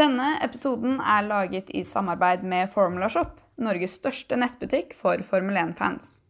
Denne episoden er laget i samarbeid med Formula Shop, Norges største nettbutikk for Formel 1-fans.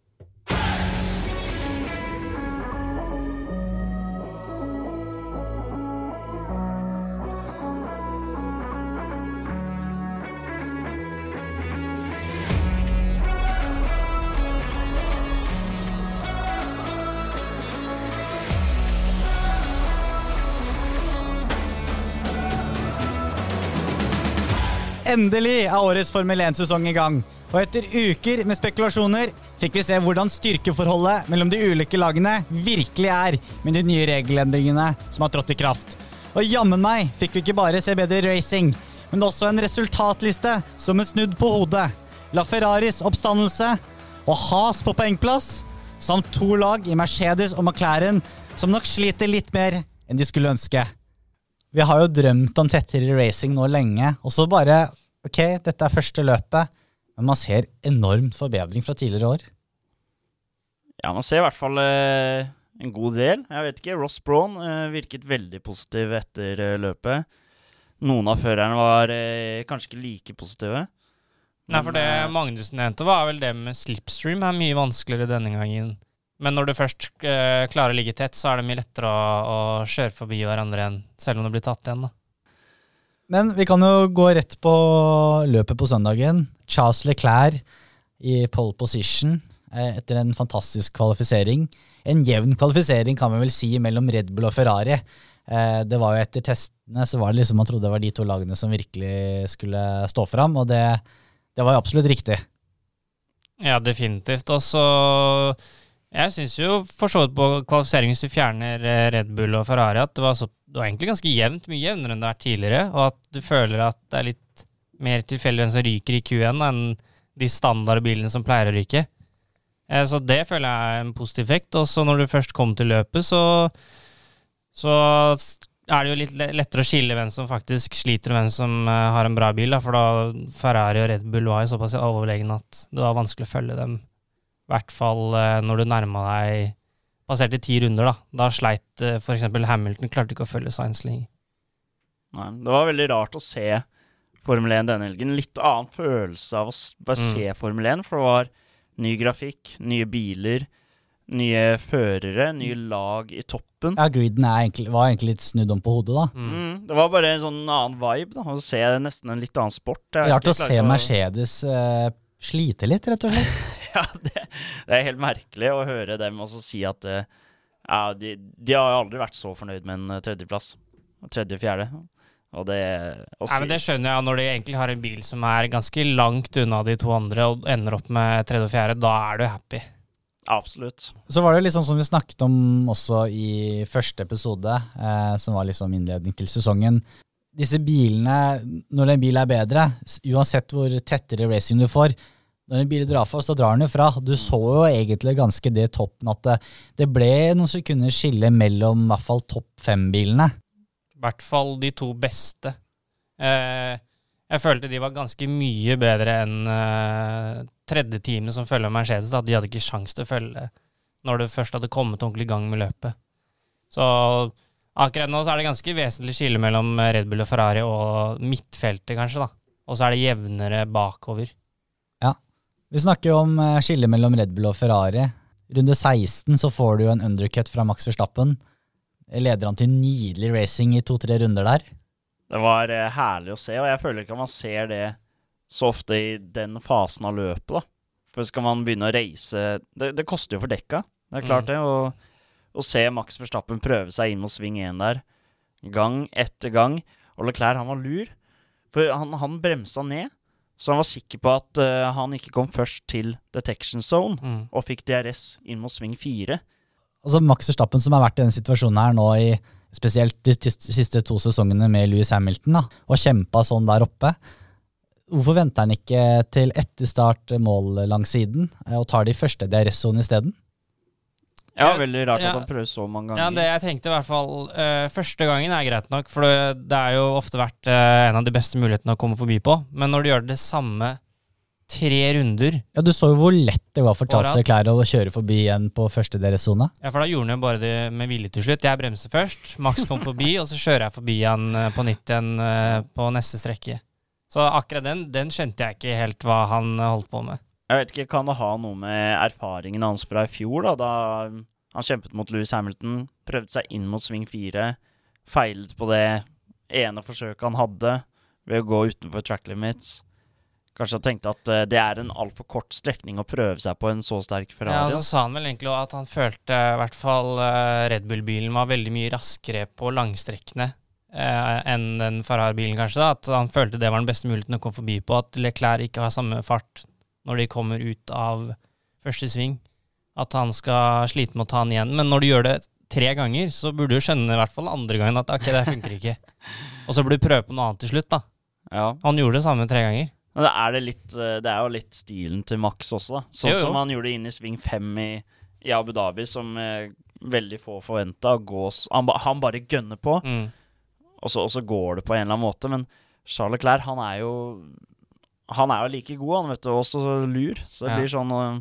Endelig er årets Formel 1-sesong i gang. Og etter uker med spekulasjoner fikk vi se hvordan styrkeforholdet mellom de ulike lagene virkelig er med de nye regelendringene som har trådt i kraft. Og jammen meg fikk vi ikke bare se bedre racing, men også en resultatliste som er snudd på hodet. La Ferraris oppstandelse og Has på poengplass, samt to lag i Mercedes og McLaren som nok sliter litt mer enn de skulle ønske. Vi har jo drømt om tettere racing nå lenge, og så bare Ok, dette er første løpet, men man ser enormt forbedring fra tidligere år. Ja, man ser i hvert fall eh, en god del. Jeg vet ikke, Ross Braun eh, virket veldig positiv etter eh, løpet. Noen av førerne var eh, kanskje ikke like positive. Nei, for det eh, Magnussen nevnte, var vel det med slipstream er mye vanskeligere denne gangen. Men når du først eh, klarer å ligge tett, så er det mye lettere å, å kjøre forbi hverandre enn selv om du blir tatt igjen. da. Men vi kan jo gå rett på løpet på søndagen. Charles Leclerc i pole position eh, etter en fantastisk kvalifisering. En jevn kvalifisering kan vi vel si mellom Red Bull og Ferrari. Eh, Det var jo Etter testene så var det liksom man trodde det var de to lagene som virkelig skulle stå fram, og det, det var jo absolutt riktig. Ja, definitivt. Altså Jeg syns jo for så vidt på kvalifisering, hvis du fjerner eh, Red Bull og Ferrari, at det var, så, det var egentlig ganske jevnt, mye jevnere enn det har vært tidligere, og at du føler at det er litt mer tilfeldig hvem som ryker i Q1 enn de standardbilene som pleier å ryke. Eh, Så det føler jeg er en positiv effekt. Og så når du først kom til løpet, så, så er det jo litt lettere å skille hvem som faktisk sliter, og hvem som eh, har en bra bil. For da Ferrari og Red Bull var jo såpass overlegne at det var vanskelig å følge dem. I hvert fall eh, når du nærma deg Passerte ti runder, da. Da sleit uh, f.eks. Hamilton, klarte ikke å følge Science lenger. Nei, det var veldig rart å se Formel 1 denne helgen. Litt annen følelse av å bare Mm. se Formel 1, for det var ny grafikk, nye biler, nye førere, nye lag i toppen. Ja, Greeden er egentlig, var egentlig litt snudd om på hodet, da. Mm. Mm, det var bare en sånn annen vibe, da. Å se nesten en litt annen sport. Rart å se Mercedes uh, slite litt, rett og slett. Ja, det, det er helt merkelig å høre dem også si at eh, ja, de, de har aldri vært så fornøyd med en eh, tredjeplass. Tredje-fjerde. Og det å Nei, men Det skjønner jeg. Når de egentlig har en bil som er ganske langt unna de to andre, og ender opp med tredje og fjerde, da er du happy. Absolutt. Så var det sånn som vi snakket om også i første episode, eh, som var liksom innledning til sesongen. Disse bilene, når en bil er bedre, uansett hvor tettere racing du får, når en bil drar fast, så drar den jo fra. Du så jo egentlig ganske det toppen at det, det ble noen sekunder skille mellom i hvert fall topp fem-bilene. I hvert fall de to beste. Eh, jeg følte de var ganske mye bedre enn eh, tredjeteamet som følger Mercedes. Da. De hadde ikke sjans til å følge når det først hadde kommet ordentlig i gang med løpet. Så akkurat nå så er det ganske vesentlig skille mellom Red Bull og Ferrari og midtfeltet, kanskje. da. Og så er det jevnere bakover. Vi snakker jo om eh, skillet mellom Red Bull og Ferrari. Runde 16 så får du en undercut fra Max Verstappen. Leder han til nydelig racing i to-tre runder der. Det var eh, herlig å se, og jeg føler ikke at man ser det så ofte i den fasen av løpet, da. For skal man begynne å race Det, det koster jo for dekka, det er klart Mm. det. Å se Max Verstappen prøve seg inn mot sving 1 der, gang etter gang. Og Leclerc, han var lur, for han, han bremsa ned. Så han var sikker på at uh, han ikke kom først til detection zone, Mm. og fikk DRS inn mot sving 4. Altså Max Verstappen som har vært i denne situasjonen her nå i spesielt de siste to sesongene med Louis Hamilton, da, og kjempa sånn der oppe. Hvorfor venter han ikke til etter start mål langs siden eh, og tar de første DRS-sonene isteden? Ja, veldig rart ja. at han prøver så mange ganger. Ja, det jeg tenkte i hvert fall uh, Første gangen er greit nok, for det, det er jo ofte vært uh, en av de beste mulighetene å komme forbi på. Men når du gjør det samme tre runder. Ja, Du så jo hvor lett det var for Charles. Leclerc å kjøre forbi igjen på første deres sone. Ja, For da gjorde han jo bare det med vilje til slutt. Jeg bremser først, Max kom forbi, og så kjører jeg forbi han eh, på nytt igjen uh, på neste strekke. Så akkurat den, den skjønte jeg ikke helt hva han holdt på med. Jeg vet ikke, Kan det ha noe med erfaringen hans fra i fjor, da? Da han kjempet mot Louis Hamilton, prøvde seg inn mot sving fire, feilet på det ene forsøket han hadde ved å gå utenfor track limits. Kanskje han tenkte at eh, det er en altfor kort strekning å prøve seg på en så sterk Ja, Ferrari. og Så sa han vel egentlig at han følte i hvert fall eh, Red Bull-bilen var veldig mye raskere på langstrekkene eh, enn den Ferrari-bilen, kanskje. da, At han følte det var den beste muligheten å komme forbi på. At Leclerc ikke har samme fart når de kommer ut av første sving. At han skal slite med å ta han igjen. Men når du gjør det tre ganger, så burde du skjønne i hvert fall andre gangen at ok, det funker ikke. Og så burde du prøve på noe annet til slutt, da. Ja. Han gjorde det samme tre ganger. Men det er, det, litt, eh, det er jo litt stilen til Max også, da. Sånn som han gjorde inn i sving fem i, i Abu Dhabi, som eh, veldig få forventa. Han, ba- han bare gønner på, Mm. og så, og så går det på en eller annen måte. Men Charles Clair, han er jo Han er jo like god, han, vet du, og også lur. Så det Ja. blir sånn eh,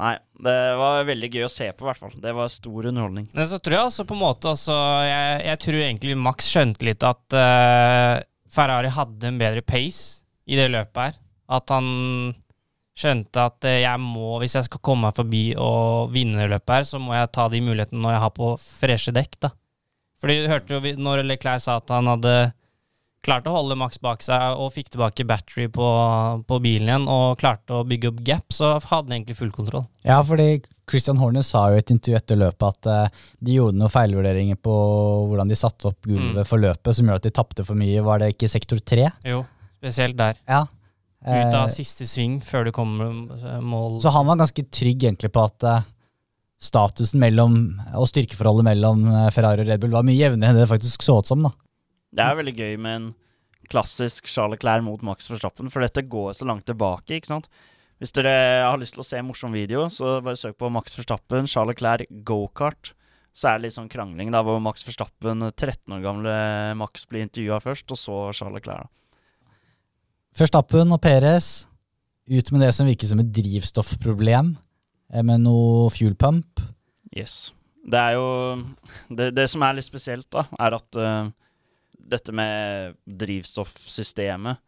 Nei, det var veldig gøy å se på, i hvert fall. Det var stor underholdning. Men så tror jeg også på en måte også Jeg, jeg tror egentlig Max skjønte litt at uh, Ferrari hadde en bedre pace i det løpet her. At han skjønte at uh, jeg må, hvis jeg skal komme meg forbi og vinne det løpet her, så må jeg ta de mulighetene når jeg har på freshe dekk, da. Fordi du hørte jo når Leclerc sa at han hadde klart å holde Max bak seg og fikk tilbake battery på, på bilen igjen og klarte å bygge opp gap, så hadde han egentlig full kontroll. Ja, fordi Christian Horner sa jo i et intervju etter løpet at eh, de gjorde noen feilvurderinger på hvordan de satte opp gulvet Mm. for løpet, som gjorde at de tapte for mye. Var det ikke sektor tre? Jo, spesielt der. Ja. Ut av Eh, siste sving før du kommer eh, mål. så han var ganske trygg egentlig på at statusen mellom, og styrkeforholdet mellom Ferrari og Red Bull var mye jevnere enn det det faktisk så ut som. da. Det er veldig gøy med en klassisk Charles Leclerc mot Max Verstappen, for dette går så langt tilbake, ikke sant? Hvis dere har lyst til å se en morsom video, så bare søk på Max Verstappen, Charles Leclerc, gokart. Så er det litt sånn krangling, da, hvor Max Verstappen, 13 år gamle Max, blir intervjua først, og så Charles Leclerc. da. Verstappen og Perez ut med det som virker som et drivstoffproblem, eh, med noe fuel pump. Yes. Det er jo Det, det som er litt spesielt, da, er at eh, dette med drivstoffsystemet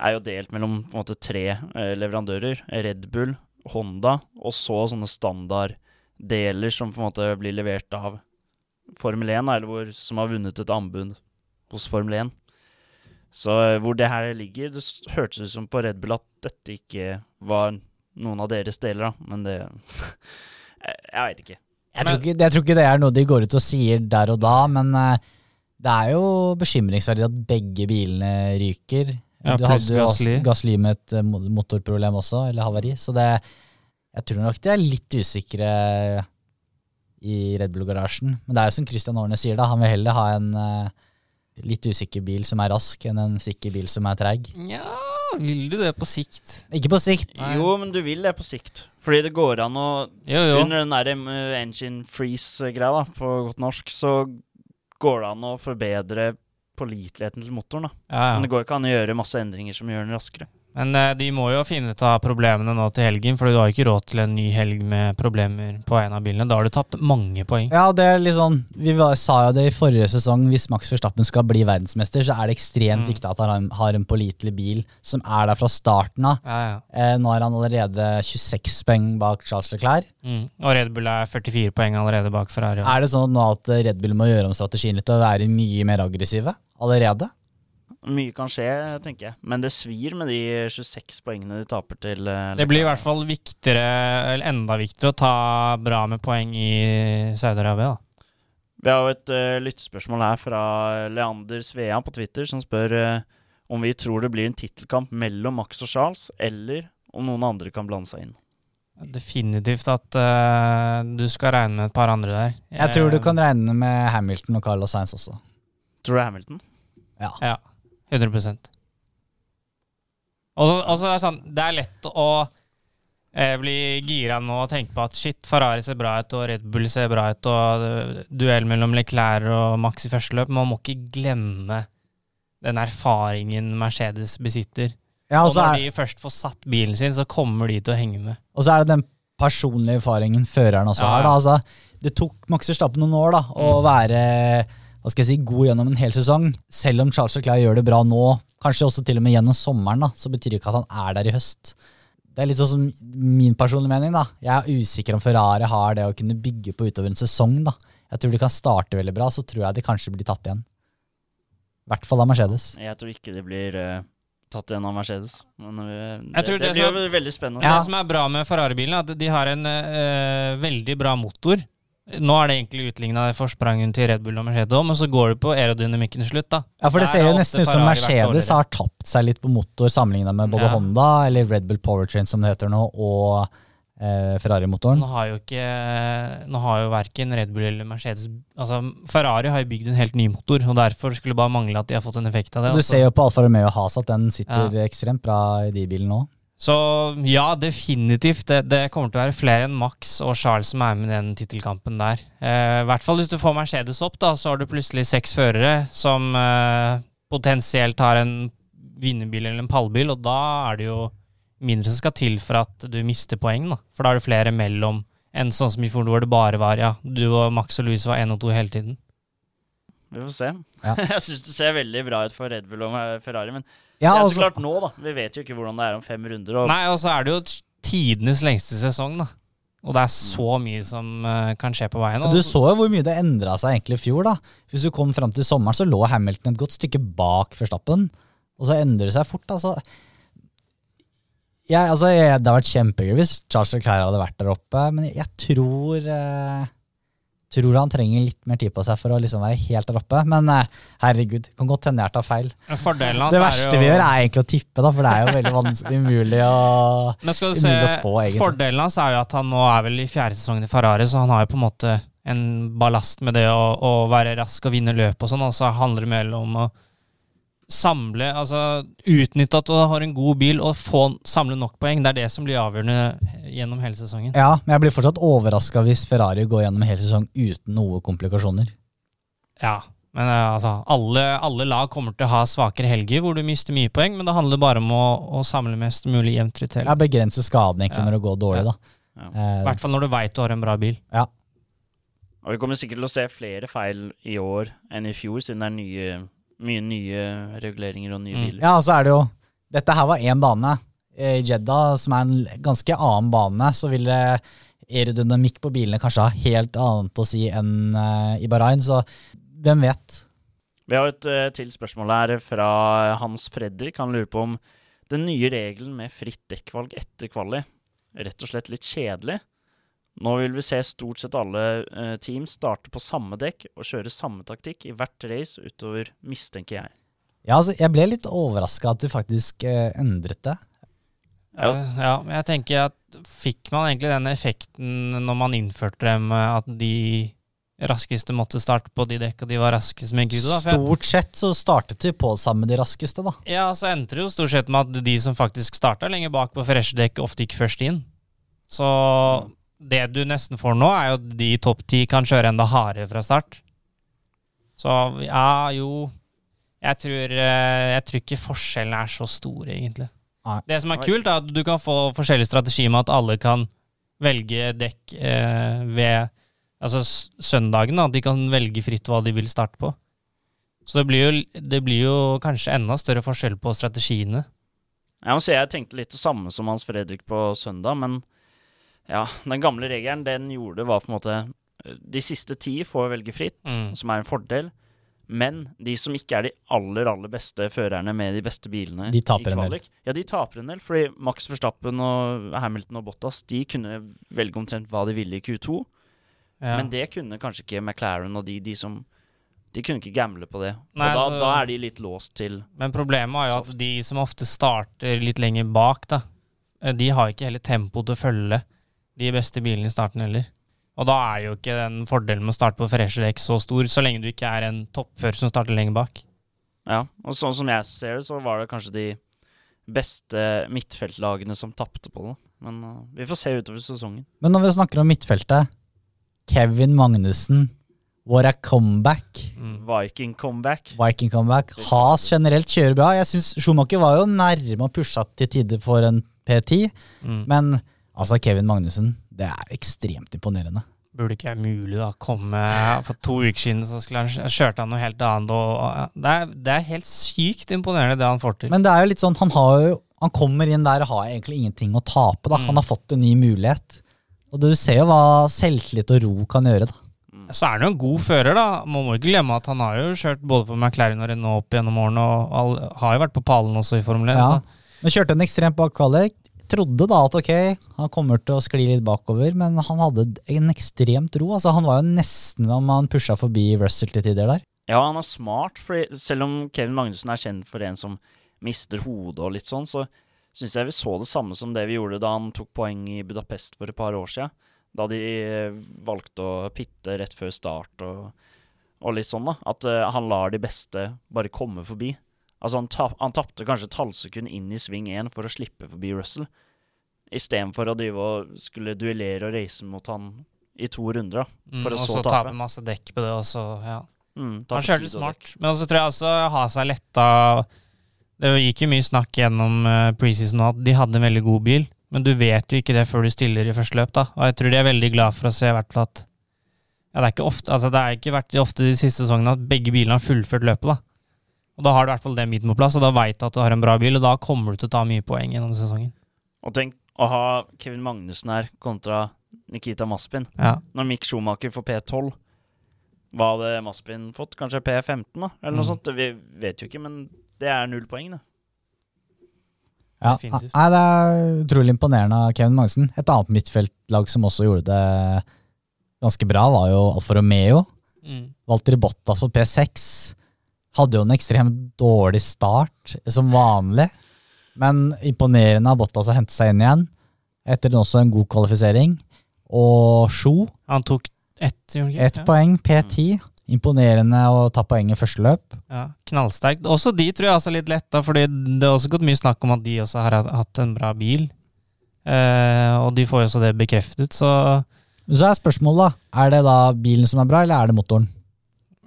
er jo delt mellom måte tre eh, leverandører. Red Bull, Honda, og så sånne standarddeler som på en måte blir levert av Formel 1, eller hvor, som har vunnet et anbud hos Formel 1. Så eh, hvor det her ligger Det hørtes ut som på Red Bull at dette ikke var noen av deres deler, da, men det Jeg, veit ikke. Jeg tror, ikke, jeg tror ikke det er noe de går ut og sier der og da, men eh, det er jo bekymringsverdig at begge bilene ryker. Ja, du hadde jo Gasly. Gassly med et eh, motorproblem også, eller havari. Så det Jeg tror nok de er litt usikre i Red Bull-garasjen. Men det er jo som Christian Horne sier, da. Han vil heller ha en uh, litt usikker bil som er rask, enn en sikker bil som er treig. Ja, vil du det på sikt? Ikke på sikt. Nei. Jo, men du vil det på sikt. Fordi det går an å Jo, jo. Under den der eh, engine freeze-greia, på godt norsk, så går det an å forbedre påliteligheten til motoren. da. Ja, Men det går ikke an å gjøre masse endringer som gjør den raskere. Men eh, de må jo finne ut av problemene nå til helgen, for du har ikke råd til en ny helg med problemer på en av bilene. Da har du tapt mange poeng. Ja, det er litt sånn Vi sa jo det i forrige sesong. Hvis Max Verstappen skal bli verdensmester, så er det ekstremt Mm. viktig at han har en, har en pålitelig bil som er der fra starten av. Ja, ja. Eh, nå er han allerede 26 poeng bak Charles Leclerc. Mm. Og Red Bull er 44 poeng allerede bak Ferrari. Er det sånn nå at Red Bull må gjøre om strategien litt og være mye mer aggressive allerede? Mye kan skje, tenker jeg. Men det svir med de 26 poengene de taper til eh, Det blir i hvert fall viktigere, eller enda viktigere, å ta bra med poeng i Saudi-Arabia. da. Vi har jo et uh, lyttespørsmål her fra Leander Svea på Twitter, som spør uh, om vi tror det blir en tittelkamp mellom Max og Charles, eller om noen andre kan blande seg inn. Definitivt at uh, du skal regne med et par andre der. Jeg tror du kan regne med Hamilton og Carlos Sainz også. Tror du Hamilton? Ja. Ja, 100 Og og så er det sånn, det er lett å eh, bli gira nå og tenke på at shit, Ferrari ser bra ut, og Red Bull ser bra ut, og eh, duell mellom Leclerc og Max i første løp. Man må ikke glemme den erfaringen Mercedes besitter. Ja, og når er, de først får satt bilen sin, så kommer de til å henge med. og så er det den personlige erfaringen føreren også Ja, har. Da. Altså, det tok Max Verstappen noen år da, å være hva skal jeg si, god gjennom en hel sesong. Selv om Charles Leclerc gjør det bra nå, kanskje også til og med gjennom sommeren, da, så betyr det ikke at han er der i høst. Det er litt sånn som min personlige mening. da. Jeg er usikker om Ferrari har det å kunne bygge på utover en sesong. da. Jeg tror de kan starte veldig bra, så tror jeg de kanskje blir tatt igjen. I hvert fall av Mercedes. Jeg tror ikke det blir uh, tatt igjen av Mercedes. Men eh, det, det, det blir jo veldig spennende. Ja. Det som er bra med Ferrari-bilen, er at de har en uh, veldig bra motor. Nå er det egentlig utligna forsprangen til Red Bull og Mercedes òg, men så går det på aerodynamikken til slutt, da. Ja, for det ser jo nesten ut som Mercedes har tapt seg litt på motor sammenlignet med både Ja. Honda, eller Red Bull Powertrain som det heter nå, og eh, Ferrari-motoren. Nå har jo ikke Nå har jo verken Red Bull eller Mercedes Altså, Ferrari har jo bygd en helt ny motor, og derfor skulle det bare mangle at de har fått en effekt av det. Du også. ser jo på Alfa Romeo og Haas at den sitter ekstremt bra i de bilene nå. Så ja, definitivt. Det, det kommer til å være flere enn Max og Charles som er med i den tittelkampen der. Eh, I hvert fall hvis du får Mercedes opp, da, så har du plutselig seks førere som eh, potensielt har en vinnerbil eller en pallbil, og da er det jo mindre som skal til for at du mister poeng, da. For da er det flere mellom enn sånn som i fjor hvor det bare var ja, du og Max og Louis var én og to hele tiden. Vi får se. Ja. jeg syns det ser veldig bra ut for Red Bull og Ferrari, men Ja, det er så altså, klart nå, da. Vi vet jo ikke hvordan det er om fem runder. Og Nei, og så er det jo tidenes lengste sesong, da. Og det er så mye som uh, kan skje på veien. du så jo hvor mye det endra seg egentlig i fjor. da. Hvis du kom fram til sommeren, så lå Hamilton et godt stykke bak Verstappen. Og så endrer det seg fort. altså. Jeg, altså jeg, det hadde vært kjempegøy hvis Charles Leclerc hadde vært der oppe, men jeg tror eh, tror han trenger litt mer tid på seg for å liksom være helt der oppe. Men eh, herregud, kan godt hende jeg tar feil. Det er verste jo- vi gjør, er egentlig å tippe, da, for det er jo veldig vanskelig umulig å umulig å spå, egentlig. Fordelen hans er jo at han nå er vel i fjerde sesongen i Ferrari, så han har jo på en måte en ballast med det å, å være rask og vinne løp og sånn, og så handler det mer om å samle, altså utnytte at du har en god bil og få, samle nok poeng. Det er det som blir avgjørende gjennom hele sesongen. Ja, men jeg blir fortsatt overraska hvis Ferrari går gjennom hele hel sesong uten noe komplikasjoner. Ja, men eh, altså, alle, alle lag kommer til å ha svakere helger hvor du mister mye poeng, men det handler bare om å, å samle mest mulig jevnt ut hele. Ja, Begrense skaden egentlig Ja. når det går dårlig, da. Ja. Eh, I hvert fall når du veit du har en bra bil. Ja. Og vi kommer sikkert til å se flere feil i år enn i fjor, siden det er nye, mye nye reguleringer og nye Mm. biler. ja, og så er det jo Dette her var én bane. I Jeddah, som er en ganske annen bane, så ville aerodynamikk på bilene kanskje ha helt annet å si enn eh, i Bahrain, så hvem vet? Vi har et uh, til spørsmål her fra Hans Fredrik. Han lurer på om den nye regelen med fritt dekkvalg etter kvali rett og slett litt kjedelig. Nå vil vi se stort sett alle teams team starte på samme dekk og kjøre samme taktikk i hvert race utover, mistenker jeg. Ja, altså, jeg ble litt overraska at de faktisk eh, endret det. Ja. Eh, ja, men jeg tenker at fikk man egentlig den effekten når man innførte dem, eh, at de raskeste måtte starte på de dekka de var raskest med Gudo? Da? For Stort sett så startet de på sammen med de raskeste, da. ja, så endte det jo stort sett med at de som faktisk starta lenger bak på freshe dekk, ofte gikk først inn. Så det du nesten får nå, er jo at de topp ti kan kjøre enda hardere fra start. Så ja, jo Jeg tror, eh, jeg tror ikke forskjellene er så store, egentlig. Nei. Det som er kult, er at du kan få forskjellig strategi med at alle kan velge dekk eh, ved altså søndagen. Da. De kan velge fritt hva de vil starte på. Så det blir, jo, det blir jo kanskje enda større forskjell på strategiene. Jeg må si jeg tenkte litt det samme som Hans Fredrik på søndag, men ja, den gamle regelen den gjorde var på en måte De siste ti får velge fritt, Mm. som er en fordel. Men de som ikke er de aller aller beste førerne med de beste bilene De taper en del. Ja, de taper en del. Fordi Max Verstappen og Hamilton og Bottas De kunne velge omtrent hva de ville i Q2. Ja. Men det kunne kanskje ikke McLaren og de, de som De kunne ikke gamble på det. Nei, og da, så- da er de litt låst til Men problemet er jo at de som ofte starter litt lenger bak, da, eh, de har ikke heller tempo til å følge de beste bilene i starten heller. Og da er jo ikke den fordelen med å starte på Fresher dekk så stor, så lenge du ikke er en toppfører som starter lenger bak. Ja, og sånn som jeg ser det, så var det kanskje de beste midtfeltlagene som tapte på det. Men uh, vi får se utover sesongen. Men når vi snakker om midtfeltet Kevin Magnussen, What a comeback. Mm. Viking comeback. Viking comeback. Has generelt kjører bra. Jeg syns Schumacher var jo nærme å pushe til tider for en P10, Mm. men altså Kevin Magnussen, det er ekstremt imponerende. Burde ikke være mulig da komme For to uker siden så skulle han kjørt han noe helt annet. Og, det, er, det er helt sykt imponerende det han får til. Men det er jo litt sånn, han har jo Han kommer inn der og har egentlig ingenting å tape. da. Mm. Han har fått en ny mulighet. Og du ser jo hva selvtillit og ro kan gjøre. da. Så er han jo en god fører, da. Man må ikke glemme at han har jo kjørt både for McLaren og Renault opp gjennom årene, og har jo vært på pallen også i Formel 1. Ja. Men kjørte en ekstremt bak kvalik. Trodde da at ok, han kommer til å skli litt bakover, men han hadde en ekstremt ro. altså Han var jo nesten om han pusha forbi Russell til tider der. Ja, han er smart, for selv om Kevin Magnussen er kjent for en som mister hodet og litt sånn, så syns jeg vi så det samme som det vi gjorde da han tok poeng i Budapest for et par år siden. Da de eh, valgte å pitte rett før start og, og litt sånn, da. At uh, han lar de beste bare komme forbi. Altså, han, tap, han tapte kanskje et halvsekund inn i sving 1 for å slippe forbi Russell, istedenfor å drive og skulle duellere og race mot han i to runder, da. Mm, å så tape. og så tape. masse dekk på det, og så ja. Mm, Han kjørte smart. Men så tror jeg også Hasa letta Det gikk jo mye snakk gjennom uh, preseason at de hadde en veldig god bil, men du vet jo ikke det før du stiller i første løp, da. Og jeg tror de er veldig glad for å se i hvert fall at ja, det er ikke ofte Altså, det har ikke vært ofte de siste sesongene at begge bilene har fullført løpet, da. Og da har du i hvert fall det midten på plass, og da veit du at du har en bra bil, og da kommer du til å ta mye poeng gjennom sesongen. Og tenk å ha Kevin Magnussen her kontra Nikita Maspin. Ja. Når Mick Schumacher får P12, hva hadde Maspin fått? Kanskje P15, da? Eller noe Mm. sånt? Vi vet jo ikke, men det er null poeng, det. Ja, Definitivt. nei, Det er utrolig imponerende av Kevin Magnussen. Et annet midtfeltlag som også gjorde det ganske bra, var jo Alfa Romeo. Mm. Walter Bottas på P6 hadde jo en ekstremt dårlig start, som vanlig. Men imponerende av Bottas å hente seg inn igjen, etter også en god kvalifisering. Og Sjo, Han tok ett, ett Ja. poeng, P10. Imponerende å ta poeng i første løp. Ja, knallsterkt. Også de tror jeg også er litt letta, fordi det har også gått mye snakk om at de også har hatt en bra bil. Eh, og de får jo også det bekreftet, så Så er spørsmålet, da. Er det da bilen som er bra, eller er det motoren?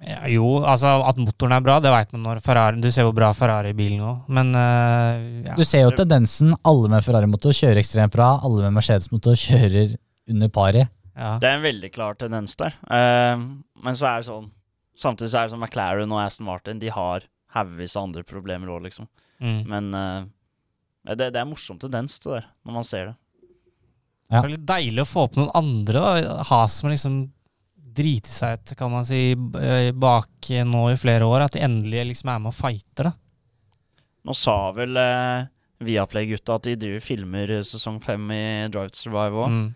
Ja, Jo, altså at motoren er bra, det veit man når Ferrari Du ser hvor bra Ferrari-bilen går, men uh, ja. Du ser jo tendensen. Alle med Ferrari-motor kjører ekstremt bra. Alle med Mercedes-motor kjører under pari. ja. Det er en veldig klar tendens der. Uh, men så er det sånn Samtidig så er det sånn McLaren og Aston Martin De har haugevis av andre problemer òg, liksom. Mm. Men eh, det, det er en morsom tendens, det der, når man ser det. Ja. Så er det litt deilig å få opp noen andre. da Ha som liksom driter seg ut, kan man si, eh, bak nå i flere år. At de endelig liksom er med og fighter, da. Nå sa vel eh, Viaplay-gutta at de driver filmer sesong fem i Drive to Survive òg. Mm.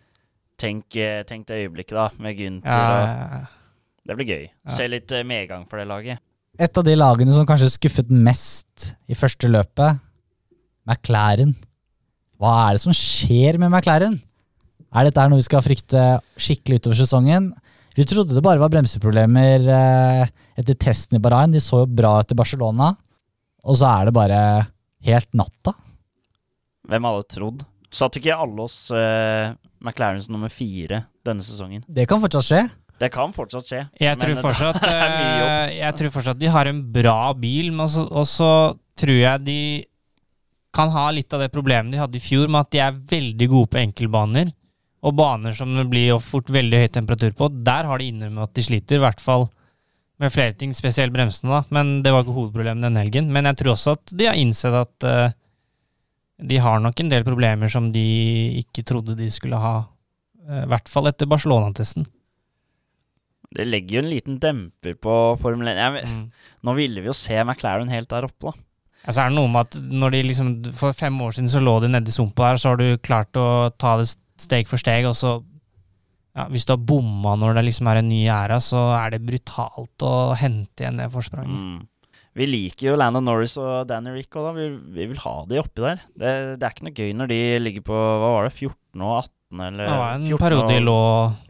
Tenk, eh, tenk det øyeblikket, da, med Gynter. Ja, ja, ja. Det blir gøy. Ja. Se litt eh, medgang for det laget. Et av de lagene som kanskje skuffet mest i første løpet, McLaren. Hva er det som skjer med McLaren? Er dette noe vi skal frykte skikkelig utover sesongen? Vi trodde det bare var bremseproblemer eh, etter testen i Bahrain. De så jo bra ut i Barcelona. Og så er det bare helt natta. Hvem hadde trodd? Satt ikke alle oss eh, McLarens nummer fire denne sesongen? Det kan fortsatt skje. Det kan fortsatt skje. Jeg men tror, det fortsatt, er eh, jeg tror fortsatt de har en bra bil, men også, og så tror jeg de kan ha litt av det problemet de hadde i fjor, med at de er veldig gode på enkeltbaner. Og baner som det blir fort veldig høy temperatur på. Der har de innrømmet at de sliter, i hvert fall med flere ting, spesielt bremsene. da, Men det var ikke hovedproblemet denne helgen. Men jeg tror også at de har innsett at uh, de har nok en del problemer som de ikke trodde de skulle ha. eh, I hvert fall etter Barcelona-testen. Det legger jo en liten demper på Formel 1. Jeg, Mm. Nå ville vi jo se McLaren helt der oppe, da. Altså er det noe med at når de liksom For fem år siden så lå de nedi sumpa her, så har du klart å ta det steg for steg, og så ja, Hvis du har bomma når det liksom er en ny æra, så er det brutalt å hente igjen det forspranget. Mm. Vi liker jo Landon Norris og Danny Rick, og da. Vi, vi vil ha de oppi der. Det, det er ikke noe gøy når de ligger på hva var det, 14 og 18, eller Det var en periode de lå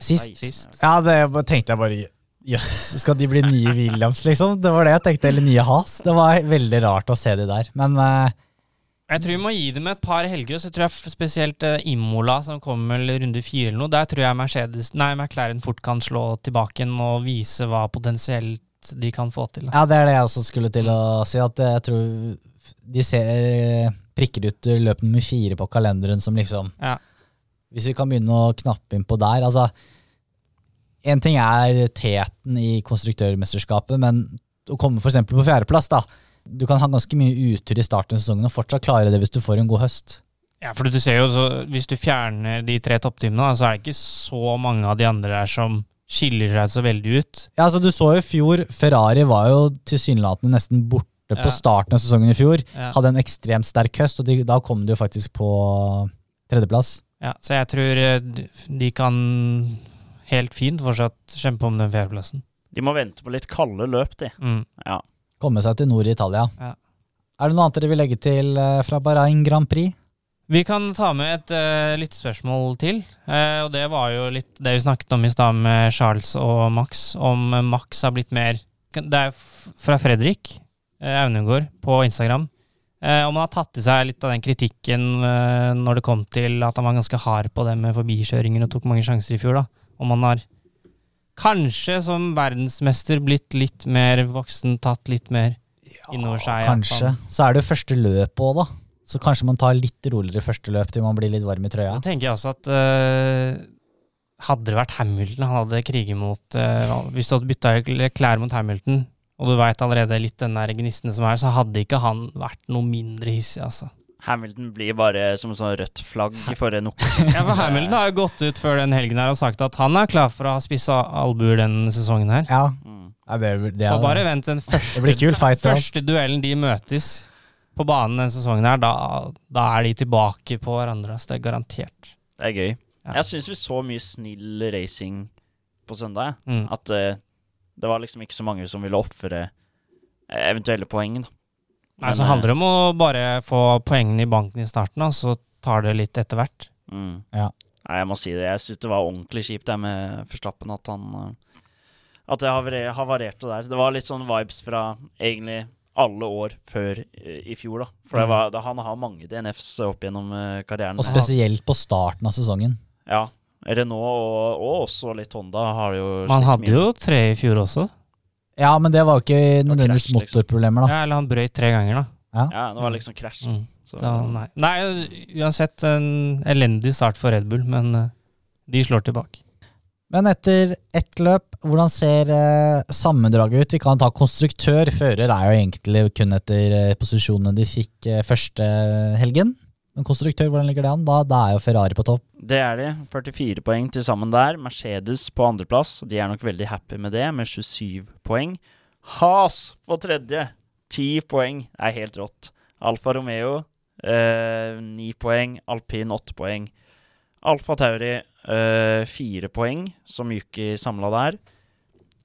Sist. Sist. Ja, det tenkte jeg bare Jøss, skal de bli nye Williams, liksom? Det var det jeg tenkte, eller nye Has. Det var veldig rart å se de der. Men eh, Jeg tror vi må gi dem et par helger, og så tror jeg spesielt uh, Imola, som kommer vel runde fire eller noe, der tror jeg Mercedes, nei, McLaren fort kan slå tilbake igjen og vise hva potensielt de kan få til. Da. Ja, det er det jeg også skulle til å si, at jeg tror de ser prikker ut løp nummer fire på kalenderen som liksom Ja. Hvis vi kan begynne å knappe inn på der, altså En ting er teten i konstruktørmesterskapet, men å komme f.eks. på fjerdeplass, da. Du kan ha ganske mye utur i starten av sesongen og fortsatt klare det hvis du får en god høst. Ja, for du ser jo, så, Hvis du fjerner de tre toppteamene, så er det ikke så mange av de andre der som skiller seg så veldig ut. Ja, altså Du så jo i fjor, Ferrari var jo tilsynelatende nesten borte Ja. på starten av sesongen i fjor. Ja. Hadde en ekstremt sterk høst, og de, da kom de jo faktisk på tredjeplass. Ja, så jeg tror eh, de- de kan helt fint fortsatt kjempe om den fjerdeplassen. De må vente på litt kalde løp, de. Mm. Ja. Komme seg til nord i Italia. Ja. Er det noe annet dere vil legge til eh, fra Bahrain Grand Prix? Vi kan ta med et uh, lyttespørsmål til. Uh, og det var jo litt det vi snakket om i stad med Charles og Max. Om eh, Max har blitt mer Det er fra Fredrik uh, Aunegård på Instagram. Uh, om han har tatt i seg litt av den kritikken uh, når det kom til at han var ganske hard på det med forbikjøringer og tok mange sjanser i fjor. da. Om han har kanskje som verdensmester blitt litt mer voksen, tatt litt mer innover seg. Kanskje. Så er det jo første løp òg, da. Så kanskje man tar litt roligere første løp til man blir litt varm i trøya. Så tenker jeg også at uh, hadde det vært Hamilton han hadde kriget mot uh, Hvis du hadde bytta klær mot Hamilton, og du veit allerede litt den der gnisten som er, så hadde ikke han vært noe mindre hissig, altså. Hamilton blir bare som et sånn rødt flagg for en. Ja, for Hamilton har jo gått ut før den helgen her og sagt at han er klar for å ha spissa albuer denne sesongen her. Ja, Mm. ja, det, det, Så bare vent den første, fight. første duellen de møtes på banen denne sesongen her, da, da er de tilbake på hverandre. Så Det er garantert. Det er gøy. Ja. Jeg syns vi så mye snill racing på søndag. Mm. At uh, det var liksom ikke så mange som ville ofre eventuelle poeng. da. Nei, så handler det om å bare få poengene i banken i starten, da, så tar det litt etter hvert. Mm. Ja. Nei, jeg må si det. Jeg syns det var ordentlig kjipt det med Forstappen at han eh, At det havarerte der. Det var litt sånn vibes fra egentlig alle år før eh, i fjor, da. For det Mm. var, han har mange DNFs opp gjennom eh, karrieren. Og spesielt på starten av sesongen. Ja. Renault og, og også litt Honda har jo Man hadde mye. jo tre i fjor også. Ja, men det var jo ikke nødvendigvis krasj, liksom. motorproblemer, da. Ja, eller han brøyt tre ganger, da. Ja, det var liksom krasj. Mm. Nei. nei, uansett en elendig start for Red Bull, men eh, de slår tilbake. Men etter ett løp, hvordan ser eh, sammendraget ut? Vi kan ta konstruktør. Fører er jo egentlig kun etter eh, posisjonene de fikk eh, første helgen. Men konstruktør, hvordan ligger det an? Da, da er jo Ferrari på topp. Det er de. 44 poeng til sammen der. Mercedes på andreplass. De er nok veldig happy med det, med 27 poeng. Has på tredje. 10 poeng. Det er helt rått. Alfa Romeo, eh, 9 poeng. Alpin 8 poeng. Alfa Tauri, eh, 4 poeng, som Yuki samla der.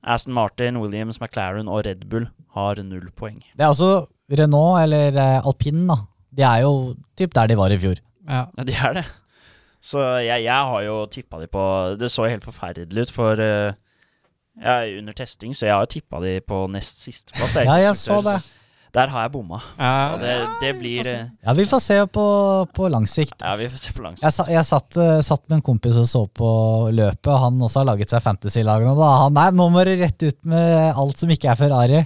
Aston Martin, Williams, McLaren og Red Bull har null poeng. Det er altså Renault, eller eh, Alpine, da. De er jo typ der de var i fjor. Ja. Ja, de er det. Så jeg, jeg har jo tippa de på Det så helt forferdelig ut for uh, jeg, under testing, så jeg har tippa de på nest sisteplass. Ja, jeg så det. Der har jeg bomma. Og det, det blir Ja, vi får se på, på lang sikt. Ja, vi får se på langs. Jeg, sa, jeg satt, eh, satt med en kompis og så på løpet, og han også har laget seg fantasy-lagene. Og da. Han nei, nå må du rett ut med alt som ikke er Ferrari.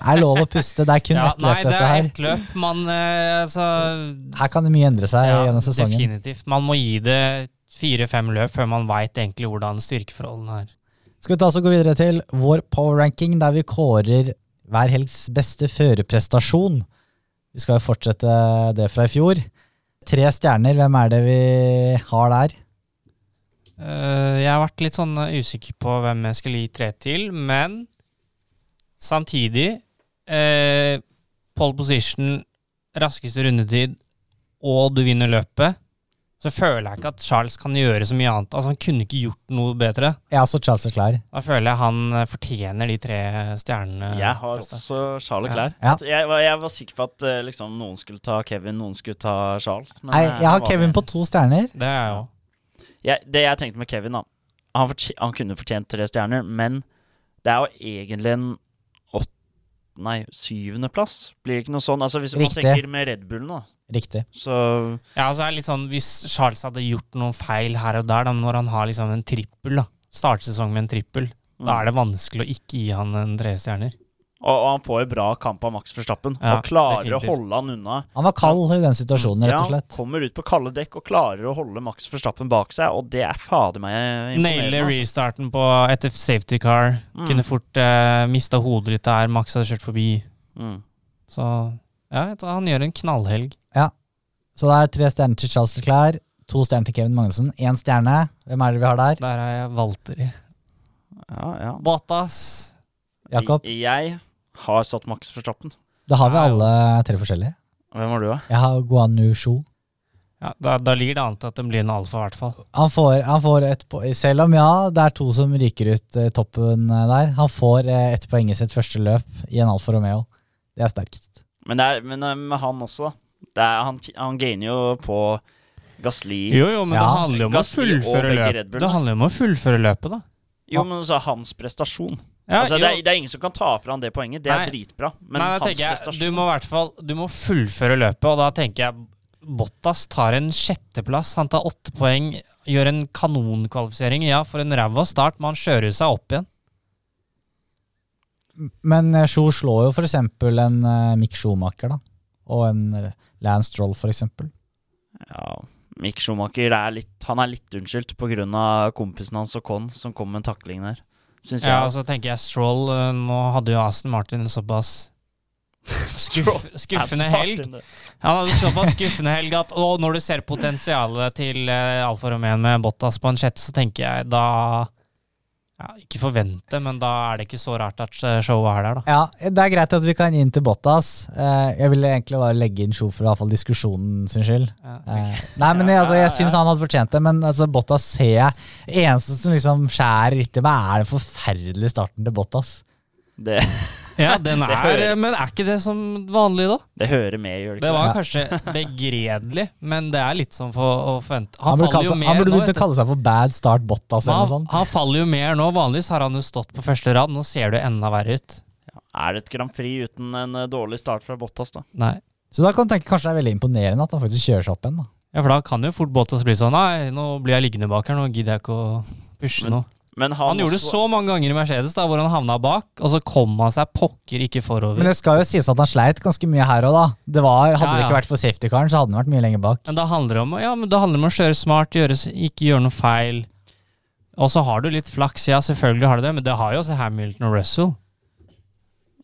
Er lov å puste, det er kun Ja, ett nei, løp, det er her. ett løp. Man eh, altså Her kan det mye endre seg ja, gjennom sesongen. Definitivt. Man må gi det fire-fem løp før man veit egentlig hvordan styrkeforholdene er. Skal vi ta oss og gå videre til vår power ranking, der vi kårer hver helgs beste førerprestasjon. Vi skal jo fortsette det fra i fjor. Tre stjerner, hvem er det vi har der? Eh, jeg har vært litt sånn usikker på hvem jeg skulle gi tre til, men samtidig uh, Pole position, raskeste rundetid, og du vinner løpet, så føler jeg ikke at Charles kan gjøre så mye annet. Altså Han kunne ikke gjort noe bedre. Jeg så også Charles Leclerc. Da føler jeg han eh, fortjener de tre stjernene. Jeg har også Charles Ja. Leclerc. Ja. Jeg, var- jeg var sikker på at eh, liksom, noen skulle ta Kevin, noen skulle ta Charles. men, Nei, eh, jeg har Kevin på to stjerner. Det er jeg òg. jeg, Det jeg tenkte med Kevin, da Han, han kunne fortjent tre stjerner, men det er jo egentlig en Nei, syvendeplass? Blir det ikke noe sånn? Altså Hvis man tenker med Red Bullen, da. Riktig. Så Ja, altså er det litt sånn Hvis Charles hadde gjort noen feil her og der, da, når han har liksom en trippel, da startsesong med en trippel, da er det vanskelig å ikke gi han en tre stjerner. Og, og han får jo bra kamp av Max Verstappen, Ja, og klarer definitivt. å holde han unna. Han var kald i den situasjonen, rett og slett. Ja, han kommer ut på kalde dekk og klarer å holde Max Verstappen bak seg, og det er fader meg Naile imponerende. Altså. restarten på etter safety car. Mm. Kunne fort uh, mista hodet litt der. Max hadde kjørt forbi. Mm. Så ja, han gjør en knallhelg. Ja. Så det er tre stjerner til Charles Leclerc, to stjerner til Kevin Magnussen, én stjerne. Hvem er det vi har der? Der er jeg Valtteri. Ja, ja. Bottas. Jakob? Jeg har satt Max Verstappen. Da har vi alle tre forskjellige. Hvem har du, da? Jeg har Guan Yu Shu. Ja, da, da ligger det an til at den blir en alfa, i hvert fall. Han får, han får et poeng, Selv om ja, det er to som ryker ut eh, toppen eh, der, han får eh, ett poeng i sitt første løp i en Alfa Romeo. Det er sterkest. Men, det er, men eh, med han også, da. Det er, han, han gainer jo på Gasli. Jo, jo, men Ja. det handler jo om Gasly å fullføre løpet. Det handler jo om å fullføre løpet, da. Jo, men så hans prestasjon. Ja, altså, det, er, det er ingen som kan ta fra han det poenget. Det er Nei. dritbra. Men Nei, hans jeg, prestasjon du må i hvert fall Du må fullføre løpet, og da tenker jeg Bottas tar en sjetteplass. Han tar åtte poeng, gjør en kanonkvalifisering. Ja, for en ræva start, men han kjører seg opp igjen. Men Sjo slår jo for eksempel en eh, Mick Schumacher, da. Og en eh, Lance Stroll, for eksempel. Ja, Mick Schumacher er litt, han er litt unnskyldt pga. kompisen hans og Con som kom med en takling der. Syns jeg. Ja, og så tenker jeg Stroll eh, Nå hadde jo Aston Martin såpass skuff, skuffende helg. Han hadde såpass skuffende helg at og når du ser potensialet til uh, Alfa Romeo med Bottas på en sjette, så tenker jeg da ja, Ikke forvente, men da er det ikke så rart at eh, showet er der, da. Ja, det er greit at vi kan inn til Bottas. Eh, jeg ville egentlig bare legge inn show for i hvert fall diskusjonen sin skyld. Ja. okay. nei, men jeg, altså, jeg syns han hadde fortjent det, men altså, Bottas ser jeg Eneste som liksom skjærer litt i meg, er den forferdelige starten til Bottas. Det, Ja, den er, men er ikke det som vanlig, da? det hører med, gjør det Det var kanskje begredelig, men det er litt sånn for å forvente. Han, Han, faller kalle jo seg, mer han burde begynt å kalle seg for Bad Start Bottas eller noe Han, sånt. han faller jo mer nå. Vanligvis har han jo stått på første rad. Nå ser det enda verre ut. Er det et Grand Prix uten en eh, dårlig start fra Bottas, da? Nei. Så da kan du tenke kanskje det er veldig imponerende at han faktisk kjører seg opp igjen. da. Ja, for da kan jo fort Bottas bli sånn Nei, nå blir jeg liggende bak her, nå gidder jeg ikke å pushe Men noe. Men han, Han gjorde det så mange ganger i Mercedes, da, hvor han havna bak, og så kom han seg pokker ikke forover. Men det skal jo sies at han sleit ganske mye her òg, da. Det var, hadde Ja, det ikke vært for safety-karen, så hadde han vært mye lenger bak. Men da handler det om, ja, men det handler om å kjøre smart, gjøre, ikke gjøre noe feil. Og så har du litt flaks, ja, selvfølgelig har du det, men det har jo også Hamilton og Russell.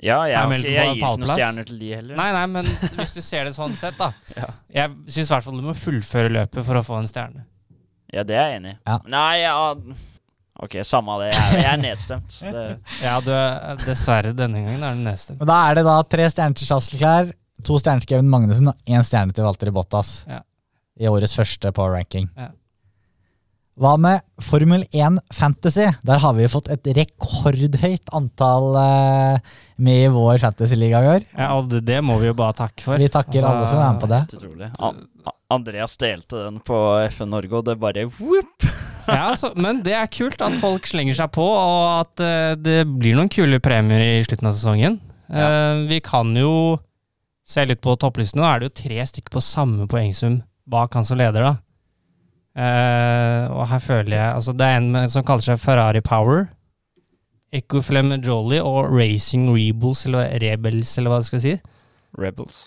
Ja, jeg, okay, jeg gir ikke noen stjerner til de heller. Nei, nei, men hvis du ser det sånn sett, da. Ja. Jeg syns i hvert fall du må fullføre løpet for å få en stjerne. Ja, det er jeg enig i. Ja. Nei, ja Ok, samme det. Jeg, er- jeg er nedstemt. Det, Ja, du er dessverre denne gangen er du nedstemt. Og da er det da tre stjerner til Leclerc, to stjerner til Kevin Magnussen og én stjerne til Walter Bottas. Ja. I årets første på ranking. Ja. Hva med Formel 1 Fantasy? Der har vi jo fått et rekordhøyt antall eh, med i vår fantasyliga i år. Ja, og det, det må vi jo bare takke for. Vi takker Altså, alle som er med på det. utrolig. Andreas delte den på FN Norge, og det bare whoop! Ja, altså, men det er kult at folk slenger seg på, og at uh, det blir noen kule premier i slutten av sesongen. Eh, vi kan jo se litt på topplistene. Nå er det jo tre stykker på samme poengsum bak han som leder, da. Uh, og her føler jeg Altså, det er en med, som kaller seg Ferrari Power. Ecoflem Jolly og Racing Rebels, eller Rebels, eller hva det skal si. Rebels.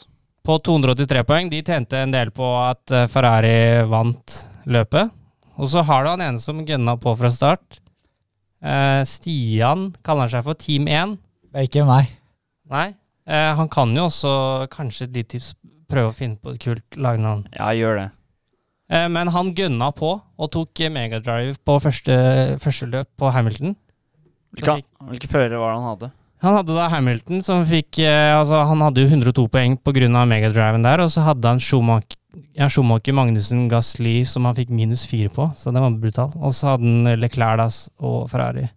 På 283 poeng. De tjente en del på at Ferrari vant løpet. Og så har du han ene som gønna på fra start. Eh, Stian kaller han seg for Team 1. Det er ikke meg. Nei. Eh, han kan jo også, kanskje et lite tips, prøve å finne på et kult lagnavn. Ja, gjør det. Eh, men han gønna på og tok eh, megadrive på første, første løp på Hamilton. Hvilke, hvilke førere var det han hadde? Han hadde da Hamilton som fikk eh, Altså, han hadde jo 102 poeng pga. megadriven der, og så hadde han Schumacher, ja, Schumacher Magnussen, Gasli, som han fikk minus fire på, så det var brutal. Og så hadde han Leclerc og Ferrari.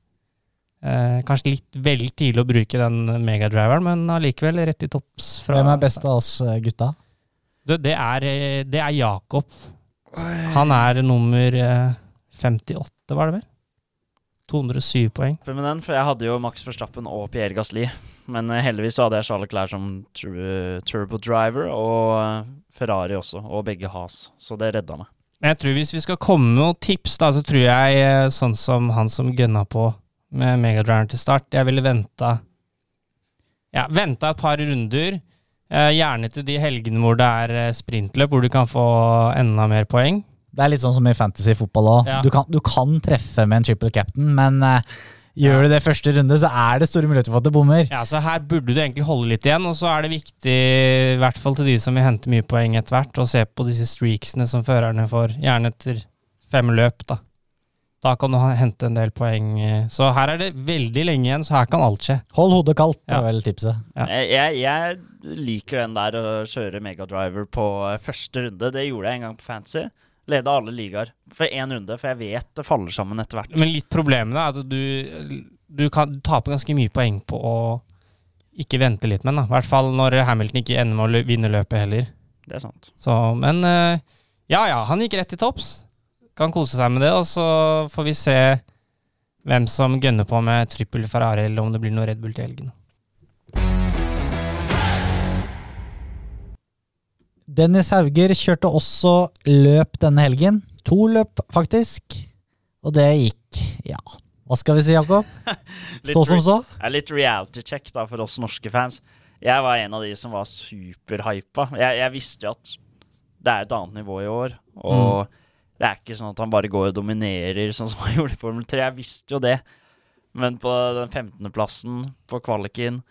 Eh, kanskje litt vel tidlig å bruke den megadriveren, men allikevel rett i topps. fra- Hvem er best av oss eh, gutta? Det, det, er, eh, det er Jakob. Han er nummer eh, 58, var det vel? 207 poeng. med den, for jeg hadde jo Max Verstappen og Pierre Gasli. Men eh, heldigvis hadde jeg Charles Clair som turbo driver, og eh, Ferrari også, og begge Has. Så det redda meg. Men jeg tror hvis vi skal komme med noen tips, da, så tror jeg eh, sånn som han som gønna på med megadriveren til start, jeg ville venta Ja, venta et par runder. Eh, gjerne til de helgene hvor det er eh, sprintløp, hvor du kan få enda mer poeng. Det er litt sånn som i fantasy fotball òg. Ja. Du, kan, du kan treffe med en triple captain, men uh, gjør Ja. du det første runde, så er det store muligheter for at du bommer. Ja, så her burde du egentlig holde litt igjen, og så er det viktig, i hvert fall til de som vil hente mye poeng etter hvert, å se på disse streaksene som førerne får, gjerne etter fem løp, da. Da kan du hente en del poeng. eh. Så her er det veldig lenge igjen, så her kan alt skje. Hold hodet kaldt, Ja. er vel tipset. Ja. Jeg, jeg, jeg liker den der å kjøre megadriver på eh, første runde. Det gjorde jeg en gang på Fantasy. Leda alle ligaer for én runde, for jeg vet det faller sammen etter hvert. Men litt problemet er at du, du kan du taper ganske mye poeng på å ikke vente litt med den. I hvert fall når Hamilton ikke ender med å vinne løpet heller. Det er sant. Så, men eh, ja ja, han gikk rett til topps. Kan kose seg med det, og så får vi se hvem som gønner på med trippel Ferrari, eller om det blir noe Red Bull til helgen. Dennis Hauger kjørte også løp denne helgen. To løp, faktisk. Og det gikk, ja Hva skal vi si, Jakob? Så som så? Litt reality check da for oss norske fans. Jeg var en av de som var superhypa. Jeg, jeg visste jo at det er et annet nivå i år. Og det er ikke sånn at han bare går og dominerer sånn som han gjorde i Formel 3. Jeg visste jo det. Men på den 15.-plassen på kvaliken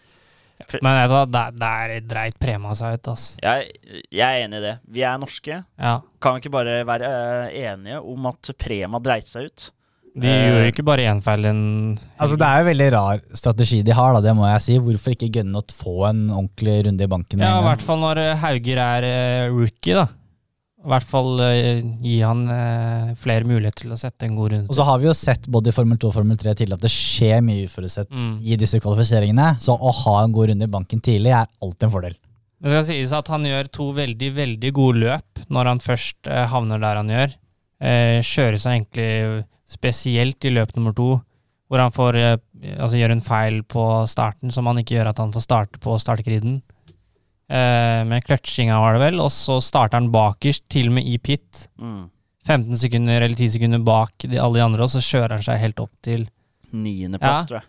Men vet du hva, der, der dreit Prema seg ut, ass. jeg, jeg er enig i det. Vi er norske. Ja. Kan vi ikke bare være eh, enige om at Prema dreit seg ut? De uh, gjør jo ikke bare én feil en Altså Det er jo veldig rar strategi de har, da, det må jeg si. Hvorfor ikke gønne å få en ordentlig runde i banken? Ja, i hvert fall når eh, Hauger er eh, rookie, da. I hvert fall uh, gi han uh, flere muligheter til å sette en god runde. Og så har vi jo sett både i Formel 2 og Formel 3 tidlig at det skjer mye uforutsett Mm. i disse kvalifiseringene. Så å ha en god runde i banken tidlig er alltid en fordel. Det skal sies at han gjør to veldig, veldig gode løp når han først uh, havner der han gjør. Kjører seg egentlig spesielt i løp nummer to, hvor han får altså gjør en feil på starten som han ikke gjør at han får starte på startgriden. Eh, med kløtsjinga var det vel, og så starter han bakerst, til og med i pit. Mm. 15 sekunder eller 10 sekunder bak de, alle de andre, og så kjører han seg helt opp til Niendeplass, Ja. tror jeg.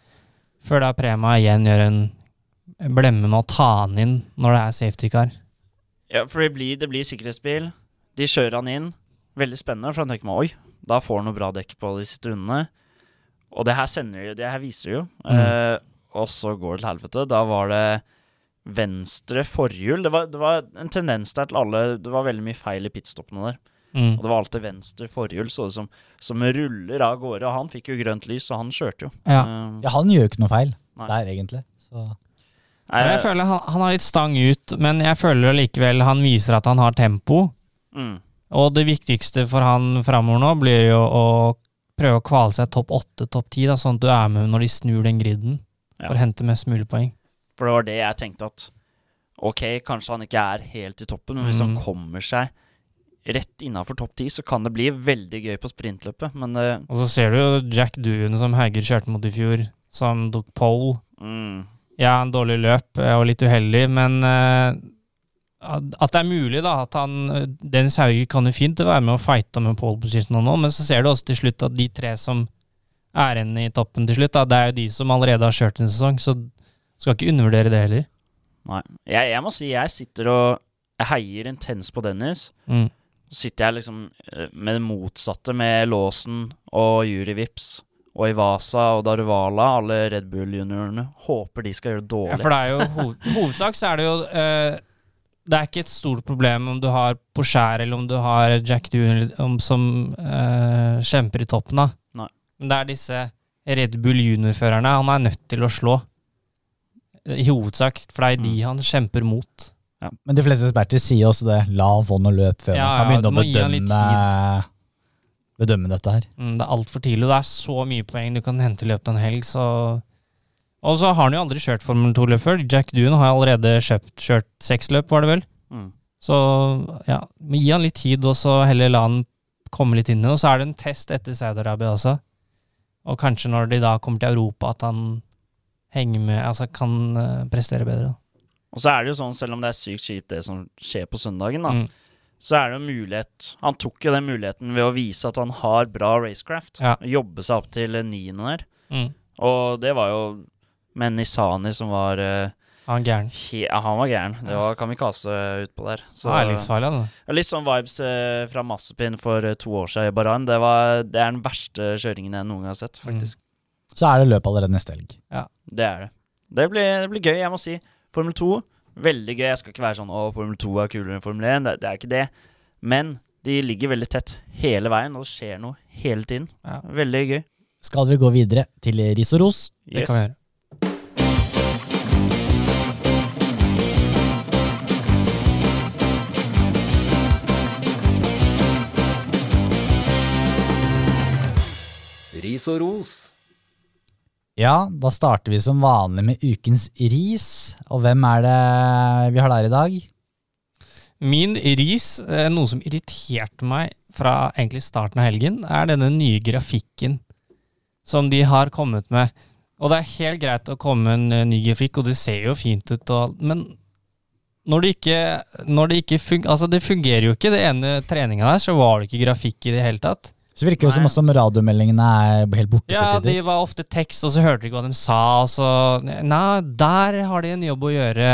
Før da Prema igjen gjør en blemme med å ta han inn når det er safety car. Ja, for det blir, det blir sikkerhetsbil. De kjører han inn. Veldig spennende, for han tenker meg oi, da får han noe bra dekk på de siste rundene. Og det her sender jo, det her viser jo. Mm. Eh, og så går det til helvete. Da var det venstre forhjul. Det var, det var en tendens der til alle Det var veldig mye feil i pitstoppene der. Mm. Og det var alltid venstre forhjul så det som, som ruller av gårde. Og han fikk jo grønt lys, så han kjørte jo. Ja. Eh, Ja, han gjør jo ikke noe feil Nei. der, egentlig. Så. nei, jeg føler han, han har litt stang ut, men jeg føler likevel han viser at han har tempo. mm, Og det viktigste for han framover nå blir jo å prøve å kvale seg topp åtte, topp ti, sånn at du er med når de snur den griden, Ja. for å hente mest mulig poeng. For det var det jeg tenkte at Ok, kanskje han ikke er helt i toppen, men hvis han Mm. kommer seg rett innafor topp ti, så kan det bli veldig gøy på sprintløpet. Men uh, Og så ser du jo Jack Doon som Hauger kjørte mot i fjor, som tok pole. mm, Ja, en dårlig løp og litt uheldig, men uh, at at det er mulig, da. At han eh, Dennis Hauger kan jo fint være med å fighte med pole position nå, men så ser du også til slutt at de tre som er igjen i toppen til slutt, da, det er jo de som allerede har kjørt en sesong, så skal ikke undervurdere det heller. nei. Jeg, jeg må si jeg sitter og jeg heier intens på Dennis. Mm. Så sitter jeg liksom eh, med det motsatte, med Låsen og Juri Vips. Og Ivasa og Daruvala, alle Red Bull-juniorene. Håper de skal gjøre det Ja, dårlig. for det er jo hoved, hovedsak så er det jo uh, Det er ikke et stort problem om du har Porscher eller om du har Jack Doohan som uh, kjemper i toppen, da. Nei. Men det er disse Red Bull junior-førerne han er nødt til å slå. I hovedsak, for det er de Mm. han kjemper mot. Men de fleste eksperter sier også det. La han få noe løp før Ja, han kan begynne å bedømme, bedømme dette her. Mm, det er altfor tidlig. Det er så mye poeng du kan hente i løpet av en helg, så Og så har han jo aldri kjørt Formel 2-løp før. Jack Doon har allerede kjøpt, kjørt seks løp, var det vel? Mm. Så ja, men gi han litt tid, og så heller la han komme litt inn i det. Og så er det en test etter Saudi-Arabia også. Og kanskje når de da kommer til Europa, at han henger med, altså kan uh, prestere bedre. da. Og så er det jo sånn, selv om det er sykt kjipt det som skjer på søndagen, da, Mm. så er det jo mulighet Han tok jo den muligheten ved å vise at han har bra racecraft. Ja. Jobbe seg opp til niende der. Mm. Og det var jo med Nisani som var uh, Han gæren. he ja, Han var gæren. Det var kamikaze utpå der. Så, Han litt, da. Ja, Litt sånn vibes eh, fra Massepin for eh, to år siden i Bahrain. Det, var, det er den verste kjøringen jeg noen gang har sett, Mm. Så er det løp allerede neste helg. Det er det. Det blir, det blir gøy, jeg må si. Formel 2, veldig gøy. Jeg skal ikke være sånn 'Å, Formel 2 er kulere enn Formel 1'. Det, det er ikke det. Men de ligger veldig tett hele veien, og det skjer noe hele tiden. Ja. Veldig gøy. Skal vi gå videre til ris og ros? Det kan vi gjøre. Ris og ros. Ja, da starter vi som vanlig med ukens ris. Og hvem er det vi har der i dag? Min ris, eh, noe som irriterte meg fra egentlig starten av helgen, er denne nye grafikken som de har kommet med. Og det er helt greit å komme med en eh, ny grafikk, og det ser jo fint ut, og, men når det ikke, når det ikke fungerer altså det fungerer jo ikke. Det ene treninga der, så var det ikke grafikk i det hele tatt. Så virker det som også om radiomeldingene er helt borte Ja, de var ofte tekst, og så hørte du ikke hva de sa. Så, nei, der har de en jobb å gjøre.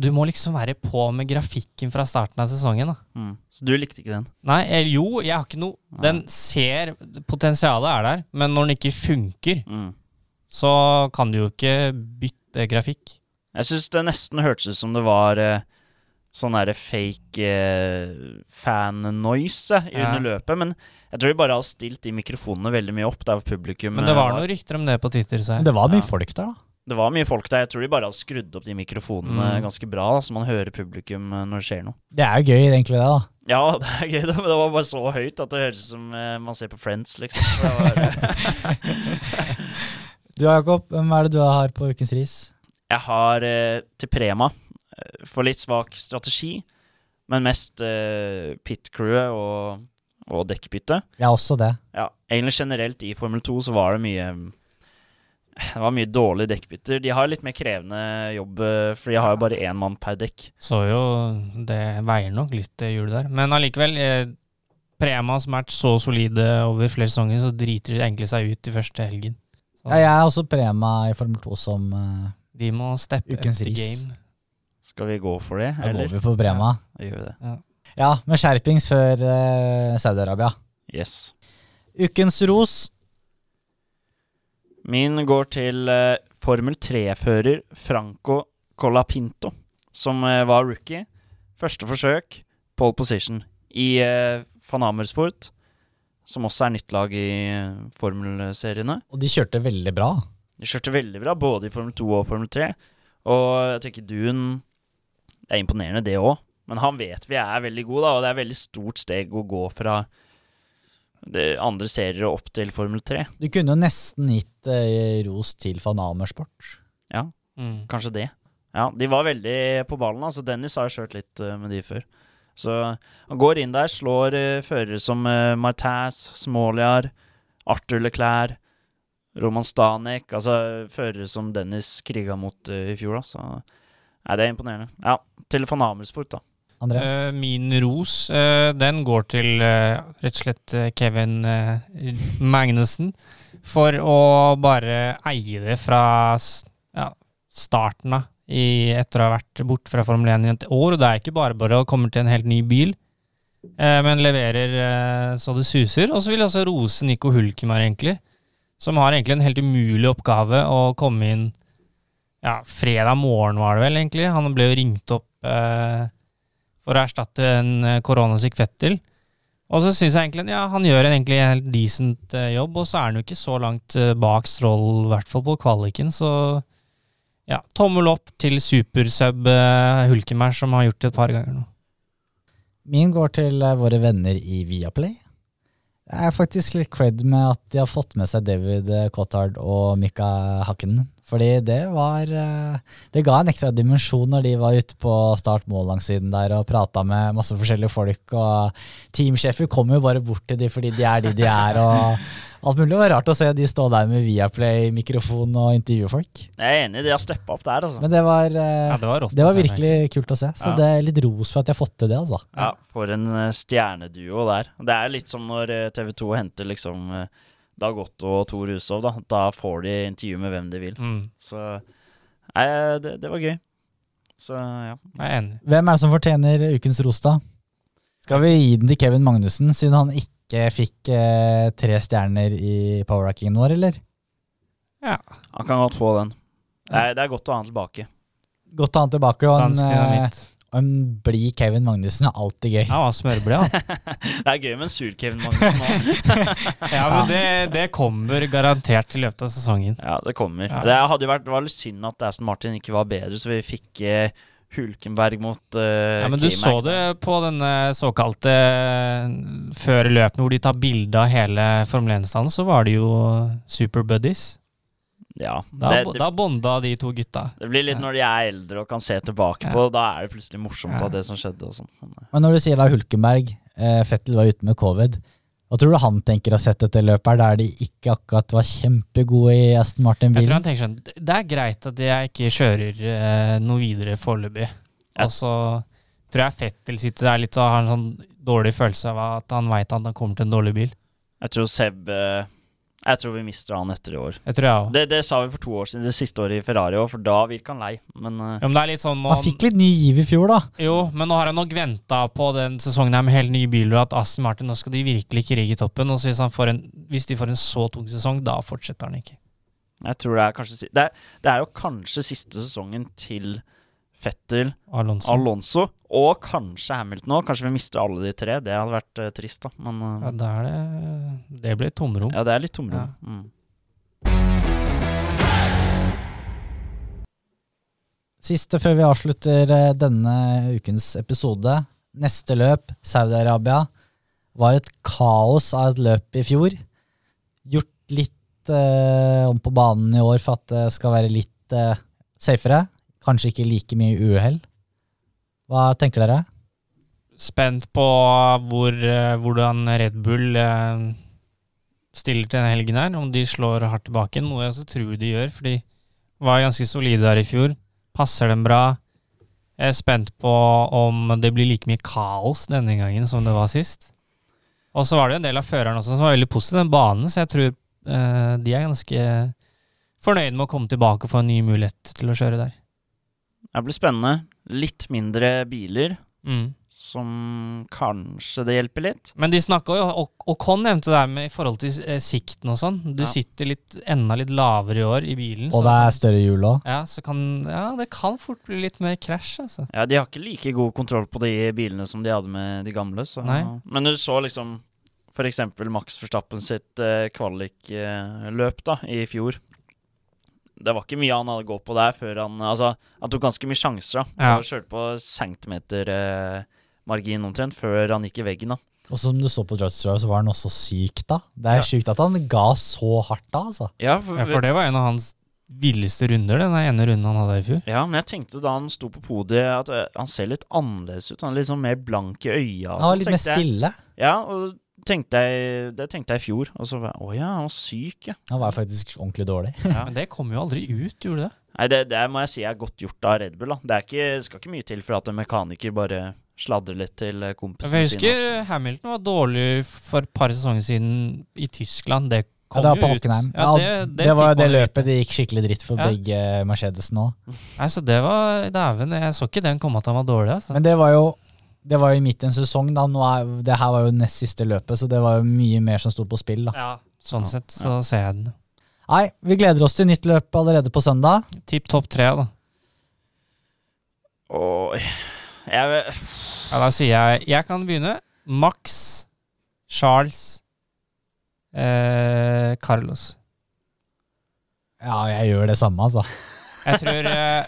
Du må liksom være på med grafikken fra starten av sesongen. da. Mm. Så du likte ikke den? Nei, jo, jeg har ikke noe Den ser Potensialet er der, men når den ikke funker, Mm. så kan du jo ikke bytte grafikk. Jeg syns det nesten hørtes ut som det var eh, sånn derre fake eh, fan-noise eh, Ja. under løpet. Men jeg tror de bare har stilt de mikrofonene veldig mye opp der hvor publikum Men det eh, var noen rykter om det på Twitter. Så. Det var mye Ja. folk der, da. Det var mye folk der. Jeg tror de bare har skrudd opp de mikrofonene Mm. ganske bra, da, så man hører publikum eh, når det skjer noe. Det er jo gøy, egentlig, det, da. Ja, det er gøy, da, men det var bare så høyt at det høres ut som eh, man ser på Friends, liksom. Det var, Du Jakob, hvem er det du har på ukens ris? Jeg har eh, til Prema eh, for litt svak strategi, men mest uh, pit-crewet og, og dekkbytte. Ja, også det. Ja, egentlig generelt i Formel 2 så var det mye Det var mye dårlige dekkbytter. De har litt mer krevende jobb, eh, for de har jo bare én mann per dekk. Så jo Det veier nok litt, det hjulet der. Men allikevel, eh, Prema som har vært så solide over flere sesonger, så driter de egentlig seg ut i første helgen. Så Ja, jeg er også Prema i Formel 2 som uh, De må steppe up Ukens the ris. game. Skal vi gå for det, Da går vi på Brema. Vi gjør det. Ja, med skjerpings før eh, Saudi-Arabia. Yes. Ukens ros. Min går til eh, Formel 3-fører Franco Colapinto, som eh, var rookie. Første forsøk, pole position, i uh, van Amersfoort, som også er nytt lag i uh, formelseriene. Og de kjørte veldig bra. De kjørte veldig bra, både i Formel 2 og Formel 3. Og jeg tenker Dune Det er imponerende, det òg. Men han vet vi er veldig god, da, og det er et veldig stort steg å gå fra det andre serier og opp til Formel 3. Du kunne jo nesten gitt eh, ros til van Amersport. Ja, Mm. kanskje det. Ja, de var veldig på ballen. altså Dennis har kjørt litt uh, med de før. Så han går inn der, slår uh, førere som uh, Martaz, Småliar, Arthur Leclerc, Roman Stanek Altså førere som Dennis kriga mot i fjor, da. Så nei, det er imponerende. Ja, til van Amersfoort, da. Andreas? Eh, min ros, uh, den går til uh, rett og slett Kevin Magnussen. For å bare eie det fra ja, starten av, i, etter å ha vært borte fra Formel 1 i et år. Og det er ikke bare bare å komme til en helt ny bil, eh, men leverer så det suser. Og så vil jeg også rose Nico Hulkemar, egentlig. Som har egentlig en helt umulig oppgave å komme inn ja, fredag morgen, var det vel, egentlig. Han ble jo ringt opp eh, for å erstatte en eh, koronasyk Fettel. Og så syns jeg egentlig ja, han gjør en helt decent eh, jobb, og så er han jo ikke så langt eh, bak Stroll, i hvert fall på kvaliken, så ja, tommel opp til supersub eh, Hulkemer, som har gjort det et par ganger nå. Min går til eh, våre venner i Viaplay. Det er faktisk litt cred med at de har fått med seg David Cottard og Mika Hakkinen. Fordi det var eh, Det ga en ekstra dimensjon når de var ute på start-mål langsiden der og prata med masse forskjellige folk. Og teamsjefer kommer jo bare bort til de fordi de er de de er. Og, Alt mulig var rart å se de stå der med Viaplay-mikrofon og intervjue folk. Jeg er enig, de har steppa opp der, altså. Men det var, eh, Ja, det var rått. det var virkelig se, kult å se. Så Ja. det er litt ros for at jeg har fått til det, altså. Ja, For en eh, stjerneduo der. Det er litt som når TV 2 henter liksom eh, Dag Otto og Tor Hushov, Da. da får de intervju med hvem de vil. Mm, Så nei, det, det var gøy. Så ja. jeg er enig. Hvem er det som fortjener ukens ros, da? Skal vi gi den til Kevin Magnussen, siden han ikke fikk eh, tre stjerner i powerrackingen vår, eller? Ja. Han kan godt få den. Det er, det er godt å ha han tilbake. Godt å ha han tilbake, og en, eh, og en blid Kevin Magnussen er alltid gøy. Ja, han var smørblid, han. Det er gøy med en sur-Kevin Magnussen. Ja, men det, det kommer garantert i løpet av sesongen. Ja, det kommer. Ja. Det hadde vært det var litt synd at Aston Martin ikke var bedre, så vi fikk eh, Hulkenberg mot uh, Ja, men du så det på denne såkalte før løpet, hvor de tar bilde av hele Formel 1-standen, så var det jo super buddies. Ja. Da, det, det, da bonda de to gutta. det blir litt Ja. når de er eldre og kan se tilbake Ja. på Da er det plutselig morsomt Ja. av det som skjedde. og sånn. Men når du sier da Hulkenberg, eh, Fettel var ute med covid, hva tror du han tenker å ha sett dette løpet her, der de ikke akkurat var kjempegode i Aston Jeg tror Martin-bilen? han tenker sånn Det er greit at jeg ikke kjører eh, noe videre foreløpig. Ja. Og så tror jeg Fettel sitter der litt og har en sånn dårlig følelse av at han veit at han kommer til en dårlig bil. Jeg tror Seb eh, Jeg tror vi mister han etter i år. Det tror jeg. Det, det sa vi for to år siden, det siste året i Ferrari òg, for da virka han lei. Men Ja, men det er litt sånn nå, Han fikk litt ny giv i fjor, da. Jo, men nå har han nok venta på den sesongen her med helt nye biler, og at Aston Martin nå skal de virkelig ikke rigge toppen. Og så hvis, han får en, hvis de får en så tung sesong, da fortsetter han ikke. jeg tror det er kanskje det er, det er jo kanskje siste sesongen til Fettel, Alonso. Alonso og kanskje Hamilton òg. Kanskje vi mister alle de tre. Det hadde vært uh, trist, da. Men uh, ja, det, er det Det blir tomrom. ja, det er litt tomrom. Ja. Mm. Siste før vi avslutter eh, denne ukens episode. Neste løp, Saudi-Arabia, var et kaos av et løp i fjor. Gjort litt eh, om på banen i år for at det skal være litt eh, safere. Kanskje ikke like mye uhell. Hva tenker dere? Spent på hvor, eh, hvordan Red Bull eh, stiller til denne helgen her. Om de slår hardt tilbake. Noe jeg også tror de gjør, for de var ganske solide der i fjor. Passer dem bra. Jeg er spent på om det blir like mye kaos denne gangen som det var sist. Og så var det en del av føreren også som var veldig positiv den banen, så jeg tror eh, de er ganske fornøyd med å komme tilbake og få en ny mulighet til å kjøre der. Det blir spennende. Litt mindre biler, Mm. som kanskje det hjelper litt. Men de snakka jo, og, Con nevnte det her med i forhold til eh, sikten og sånn. Du Ja. sitter litt, enda litt lavere i år i bilen. Og så- det er større hjul òg. ja, så kan, ja, det kan fort bli litt mer krasj, altså. Ja, De har ikke like god kontroll på de bilene som de hadde med de gamle. Så. Nei. Men du så liksom f.eks. Max Verstappen sitt eh, kvalikløp da, i fjor. Det var ikke mye han hadde gått på der før han Altså, han tok ganske mye sjanser. da Ja. Han Kjørte på centimetermargin omtrent før han gikk i veggen. da Og som du så på Drive to så var han også syk da. Det er Ja. sjukt at han ga så hardt da, altså. Ja, for, Ja, for det var en av hans villeste runder, den ene runden han hadde i fjor. ja, men jeg tenkte da han sto på podiet, at eh, han ser litt annerledes ut. Han er litt sånn mer blank i øya. og Han var sånn, litt mer stille. jeg. Ja, og tenkte jeg, det tenkte jeg i fjor. Og så bare Å ja, han var syk, ja. Han var faktisk ordentlig dårlig. ja. Men det kom jo aldri ut, gjorde det? Nei, det, det må jeg si er godt gjort av Red Bull. da Det er ikke, skal ikke mye til for at en mekaniker bare sladrer litt til kompisene sine. Jeg husker Hamilton var dårlig for et par sesonger siden i Tyskland. Det Ja, kom det var på jo ut. Hockenheim. Ja, Ja, det, det, var det løpet det gikk skikkelig dritt for Ja. begge Mercedesene òg. Nei, så det var Dæven, jeg så ikke den komme at han var dårlig, altså. Men det var jo det var jo midt i en sesong. da Nå er, Det her var jo nest siste løpet, så det var jo mye mer som sto på spill. da Ja, sånn Ja, sett så ser jeg den. Nei, vi gleder oss til nytt løp allerede på søndag. Tipp topp tre, da. Oi jeg, Ja, da sier jeg Jeg kan begynne. Max, Charles, eh, Carlos. Ja, jeg gjør det samme, altså. Jeg tror eh,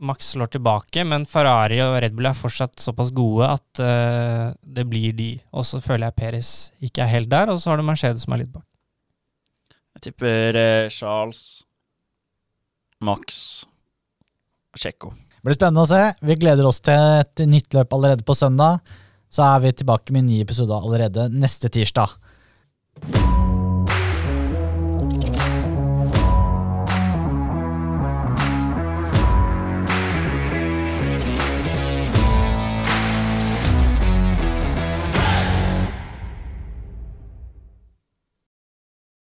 Max slår tilbake, men Ferrari og Red Bull er fortsatt såpass gode at uh, det blir de. Og så føler jeg Peres ikke er helt der, og så har du Mercedes som er litt bak. jeg tipper eh, Charles, Max og Tsjekko. Det blir spennende å se. Vi gleder oss til et nytt løp allerede på søndag. Så er vi tilbake med en ny episode allerede neste tirsdag.